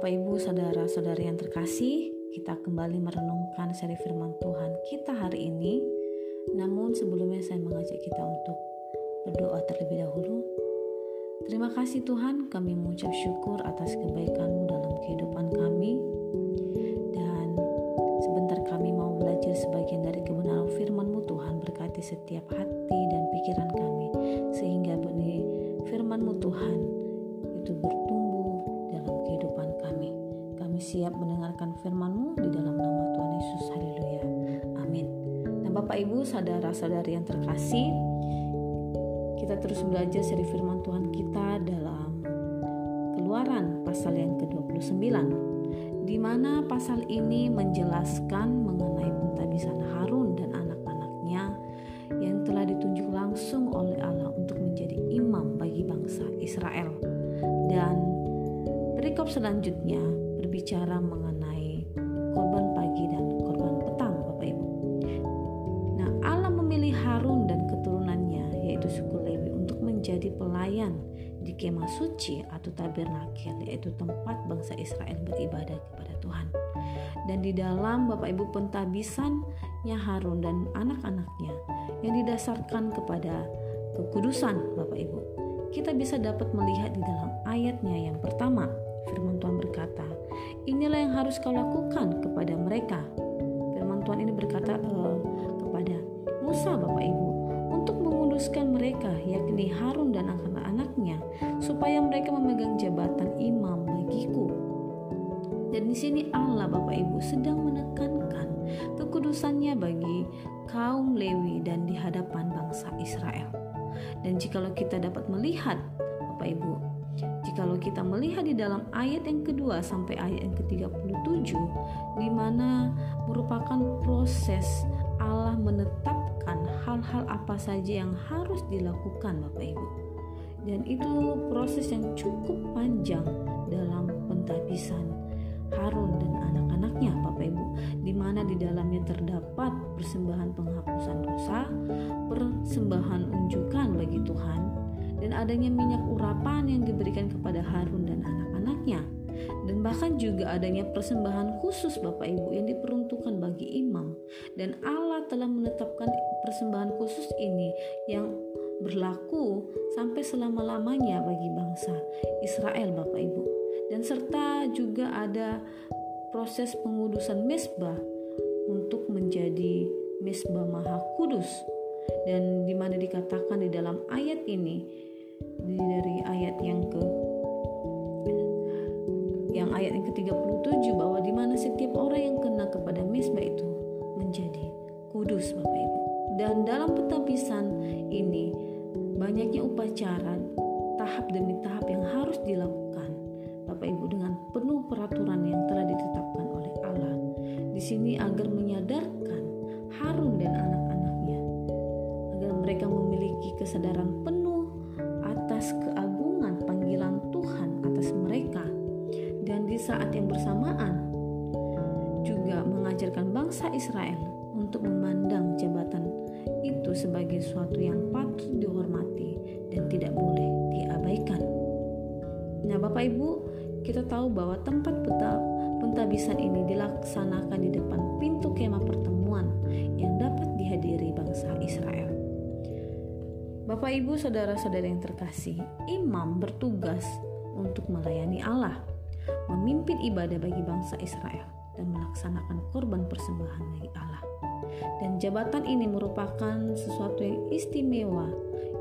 Bapak Ibu, saudara-saudari yang terkasih, kita kembali merenungkan seri firman Tuhan kita hari ini. Namun sebelumnya saya mengajak kita untuk berdoa terlebih dahulu. Terima kasih Tuhan, kami mengucap syukur atas kebaikan-Mu dalam kehidupan kami. Dan sebentar kami mau belajar sebagian dari kebenaran firman-Mu Tuhan berkati setiap hati dan pikiran kami. Sehingga benih firman-Mu Tuhan itu bertumbuh siap mendengarkan firman-Mu di dalam nama Tuhan Yesus. Haleluya. Amin. Nah Bapak Ibu, saudara-saudari yang terkasih, kita terus belajar dari firman Tuhan kita dalam Keluaran pasal yang ke-29 di mana pasal ini menjelaskan mengenai pentabisan Harun dan anak-anaknya yang telah ditunjuk langsung oleh Allah untuk menjadi imam bagi bangsa Israel. Dan perikop selanjutnya berbicara mengenai korban pagi dan korban petang Bapak Ibu. Nah, Allah memilih Harun dan keturunannya yaitu suku Lewi untuk menjadi pelayan di kemah suci atau tabernakel yaitu tempat bangsa Israel beribadah kepada Tuhan. Dan di dalam Bapak Ibu pentabisannya Harun dan anak-anaknya yang didasarkan kepada kekudusan Bapak Ibu. Kita bisa dapat melihat di dalam ayatnya yang pertama. Firman Tuhan berkata, "Inilah yang harus kau lakukan kepada mereka." Firman Tuhan ini berkata uh, kepada Musa Bapak Ibu untuk menguduskan mereka yakni Harun dan anak-anaknya supaya mereka memegang jabatan imam bagiku. Dan di sini Allah Bapak Ibu sedang menekankan kekudusannya bagi kaum Lewi dan di hadapan bangsa Israel. Dan jikalau kita dapat melihat Bapak Ibu, jikalau kita melihat di dalam ayat yang kedua sampai ayat yang ke-37 di mana merupakan proses Allah menetapkan hal-hal apa saja yang harus dilakukan Bapak Ibu. Dan itu proses yang cukup panjang dalam pentabisan Harun dan anak-anaknya Bapak Ibu di mana di dalamnya terdapat persembahan penghapusan dosa, persembahan unjukan bagi Tuhan dan adanya minyak urapan yang diberikan kepada Harun dan anak-anaknya. Dan bahkan juga adanya persembahan khusus Bapak Ibu yang diperuntukkan bagi imam. Dan Allah telah menetapkan persembahan khusus ini yang berlaku sampai selama-lamanya bagi bangsa Israel Bapak Ibu. Dan serta juga ada proses pengudusan mesbah untuk menjadi mesbah maha kudus. Dan di mana dikatakan di dalam ayat ini dari ayat yang ke yang ayat yang ke-37 bahwa di mana setiap orang yang kena kepada mesbah itu menjadi kudus Bapak Ibu. Dan dalam petabisan ini banyaknya upacara tahap demi tahap yang harus dilakukan Bapak Ibu dengan penuh peraturan yang telah ditetapkan oleh Allah. Di sini agar menyadarkan Harun dan anak-anaknya agar mereka memiliki kesadaran penuh atas keagungan panggilan Tuhan atas mereka dan di saat yang bersamaan juga mengajarkan bangsa Israel untuk memandang jabatan itu sebagai suatu yang patut dihormati dan tidak boleh diabaikan. Nah, Bapak Ibu, kita tahu bahwa tempat peta, pentabisan ini dilaksanakan di depan pintu kemah pertemuan Bapak Ibu, saudara-saudara yang terkasih, imam bertugas untuk melayani Allah, memimpin ibadah bagi bangsa Israel, dan melaksanakan korban persembahan bagi Allah. Dan jabatan ini merupakan sesuatu yang istimewa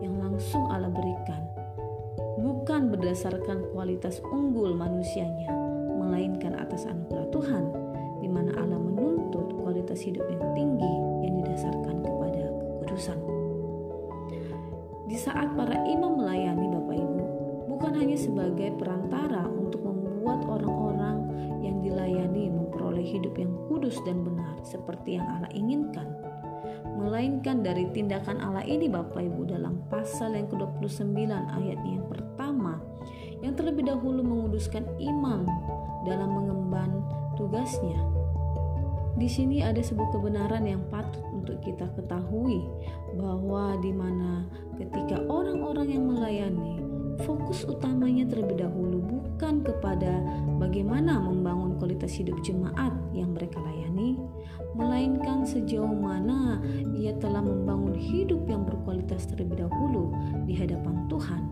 yang langsung Allah berikan bukan berdasarkan kualitas unggul manusianya, melainkan atas anugerah Tuhan, di mana Allah menuntut kualitas hidup yang tinggi yang didasarkan kepada kekudusan. Di saat para imam melayani Bapak Ibu, bukan hanya sebagai perantara untuk membuat orang-orang yang dilayani memperoleh hidup yang kudus dan benar seperti yang Allah inginkan, melainkan dari tindakan Allah ini Bapak Ibu dalam pasal yang ke-29 ayat yang pertama yang terlebih dahulu menguduskan imam dalam mengemban tugasnya. Di sini ada sebuah kebenaran yang patut untuk kita ketahui bahwa di mana ketika orang-orang yang melayani fokus utamanya terlebih dahulu bukan kepada bagaimana membangun kualitas hidup jemaat yang mereka layani, melainkan sejauh mana ia telah membangun hidup yang berkualitas terlebih dahulu di hadapan Tuhan.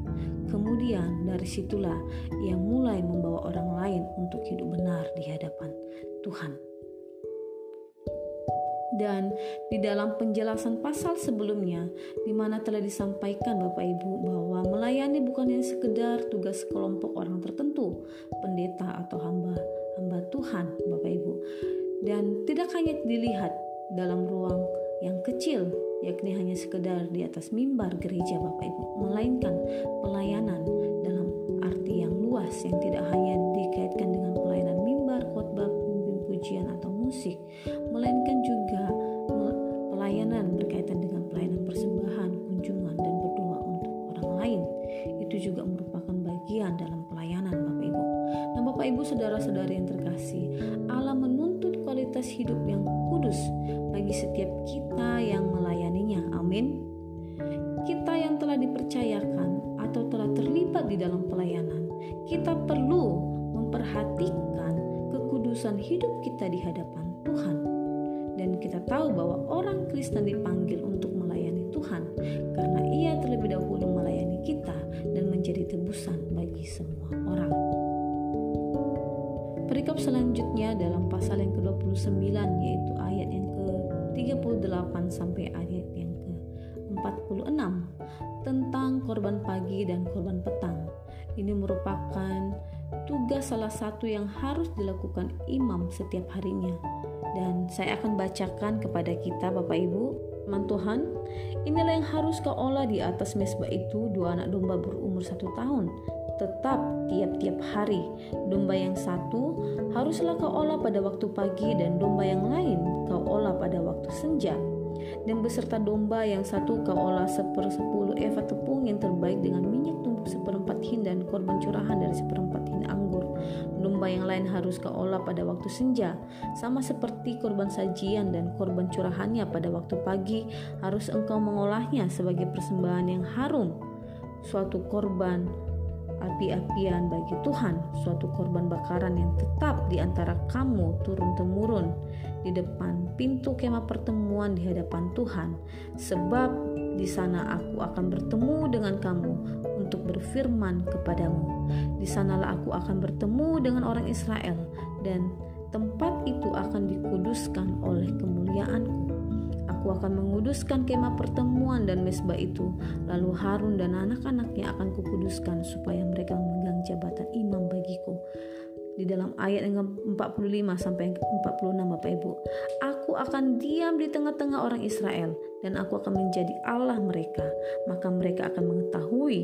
Kemudian dari situlah ia mulai membawa orang lain untuk hidup benar di hadapan Tuhan. Dan di dalam penjelasan pasal sebelumnya, di mana telah disampaikan Bapak Ibu bahwa melayani bukan hanya sekedar tugas kelompok orang tertentu, pendeta atau hamba hamba Tuhan, Bapak Ibu, dan tidak hanya dilihat dalam ruang yang kecil, yakni hanya sekedar di atas mimbar gereja Bapak Ibu, melainkan pelayanan dalam arti yang luas yang tidak hanya dikaitkan dengan pelayanan mimbar, khotbah, pujian atau musik, Bapak Ibu saudara-saudari yang terkasih, Allah menuntut kualitas hidup yang kudus bagi setiap kita yang melayaninya. Amin. Kita yang telah dipercayakan atau telah terlibat di dalam pelayanan, kita perlu memperhatikan kekudusan hidup kita di hadapan Tuhan. Dan kita tahu bahwa orang Kristen dipanggil untuk melayani Tuhan karena ia terlebih dahulu melayani kita dan menjadi tebusan bagi semua orang. Perikop selanjutnya dalam pasal yang ke-29 yaitu ayat yang ke-38 sampai ayat yang ke-46 tentang korban pagi dan korban petang. Ini merupakan tugas salah satu yang harus dilakukan imam setiap harinya. Dan saya akan bacakan kepada kita Bapak Ibu, teman Tuhan, inilah yang harus kau olah di atas mesbah itu dua anak domba berumur satu tahun. Tetap tiap-tiap hari, domba yang satu haruslah kau olah pada waktu pagi dan domba yang lain kau olah pada waktu senja. Dan beserta domba yang satu kau olah sepersepuluh eva tepung yang terbaik dengan minyak tumbuk seperempat hin dan korban curahan dari seperempat hin anggur. Domba yang lain harus kau olah pada waktu senja, sama seperti korban sajian dan korban curahannya pada waktu pagi harus engkau mengolahnya sebagai persembahan yang harum, suatu korban api-apian bagi Tuhan, suatu korban bakaran yang tetap di antara kamu turun-temurun di depan pintu kemah pertemuan di hadapan Tuhan, sebab di sana aku akan bertemu dengan kamu untuk berfirman kepadamu. Di sanalah aku akan bertemu dengan orang Israel dan tempat itu akan dikuduskan oleh kemuliaanku. Aku akan menguduskan kemah pertemuan dan mesbah itu. Lalu Harun dan anak-anaknya akan kukuduskan supaya mereka memegang jabatan imam bagiku di dalam ayat yang 45 sampai 46 Bapak Ibu. Aku akan diam di tengah-tengah orang Israel dan aku akan menjadi Allah mereka. Maka mereka akan mengetahui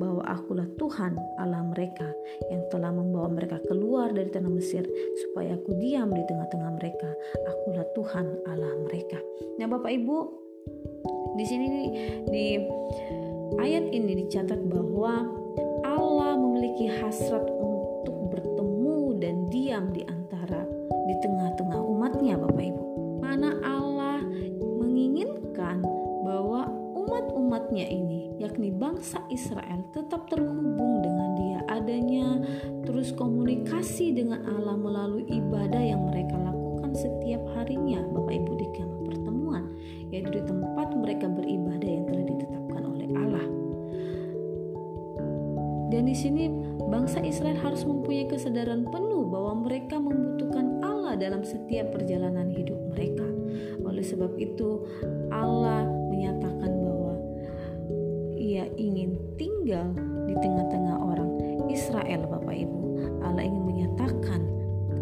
bahwa akulah Tuhan Allah mereka yang telah membawa mereka keluar dari tanah Mesir supaya aku diam di tengah-tengah mereka. Akulah Tuhan Allah mereka. Nah Bapak Ibu, di sini di ayat ini dicatat bahwa Allah memiliki hasrat dan diam di antara di tengah-tengah umatnya Bapak Ibu. Mana Allah menginginkan bahwa umat-umatnya ini yakni bangsa Israel tetap terhubung dengan dia adanya terus komunikasi dengan Allah melalui ibadah yang mereka lakukan setiap harinya Bapak Ibu di kemah pertemuan yaitu di tempat mereka beribadah yang telah ditetapkan oleh Allah. Dan di sini bangsa Israel harus mempunyai kesadaran penuh bahwa mereka membutuhkan Allah dalam setiap perjalanan hidup mereka. Oleh sebab itu, Allah menyatakan bahwa Ia ingin tinggal di tengah-tengah orang Israel, Bapak Ibu. Allah ingin menyatakan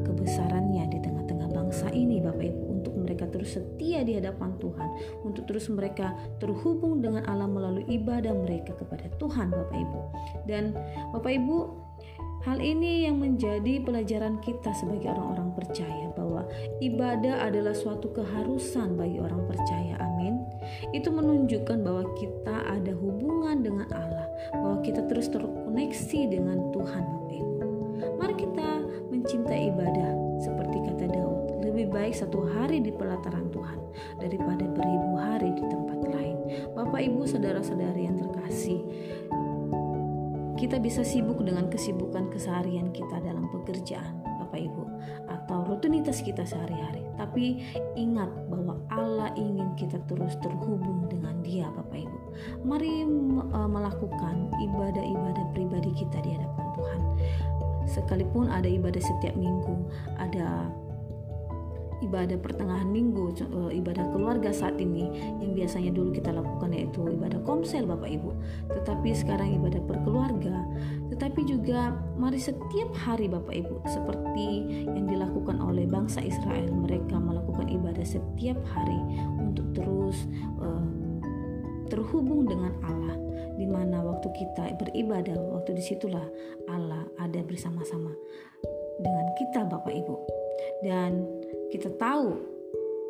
kebesarannya di tengah-tengah bangsa ini, Bapak Ibu mereka terus setia di hadapan Tuhan, untuk terus mereka terhubung dengan Allah melalui ibadah mereka kepada Tuhan, Bapak Ibu. Dan Bapak Ibu, Hal ini yang menjadi pelajaran kita sebagai orang-orang percaya bahwa ibadah adalah suatu keharusan bagi orang percaya. Amin. Itu menunjukkan bahwa kita ada hubungan dengan Allah, bahwa kita terus terkoneksi dengan Tuhan, Ibu. Mari kita mencintai ibadah seperti kata Daud lebih baik satu hari di pelataran Tuhan daripada beribu hari di tempat lain. Bapak, Ibu, saudara-saudari yang terkasih, kita bisa sibuk dengan kesibukan keseharian kita dalam pekerjaan, Bapak Ibu, atau rutinitas kita sehari-hari. Tapi ingat bahwa Allah ingin kita terus terhubung dengan Dia, Bapak Ibu. Mari uh, melakukan ibadah-ibadah pribadi kita di hadapan Tuhan. Sekalipun ada ibadah setiap minggu, ada ibadah pertengahan minggu, eh, ibadah keluarga saat ini yang biasanya dulu kita lakukan yaitu ibadah komsel Bapak Ibu. Tetapi sekarang ibadah perkeluarga, tetapi juga mari setiap hari Bapak Ibu seperti yang dilakukan oleh bangsa Israel, mereka melakukan ibadah setiap hari untuk terus uh, terhubung dengan Allah di mana waktu kita beribadah waktu di situlah Allah ada bersama-sama dengan kita Bapak Ibu dan kita tahu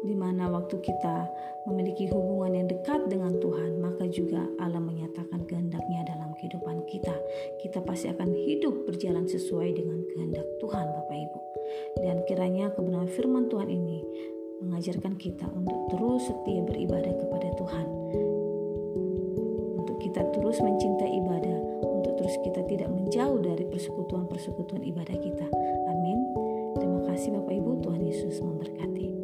di mana waktu kita memiliki hubungan yang dekat dengan Tuhan, maka juga Allah menyatakan kehendaknya dalam kehidupan kita. Kita pasti akan hidup berjalan sesuai dengan kehendak Tuhan, Bapak Ibu. Dan kiranya kebenaran firman Tuhan ini mengajarkan kita untuk terus setia beribadah kepada Tuhan. Untuk kita terus mencintai ibadah, untuk terus kita tidak menjauh dari persekutuan-persekutuan ibadah kita kasih Bapak Ibu, Tuhan Yesus memberkati.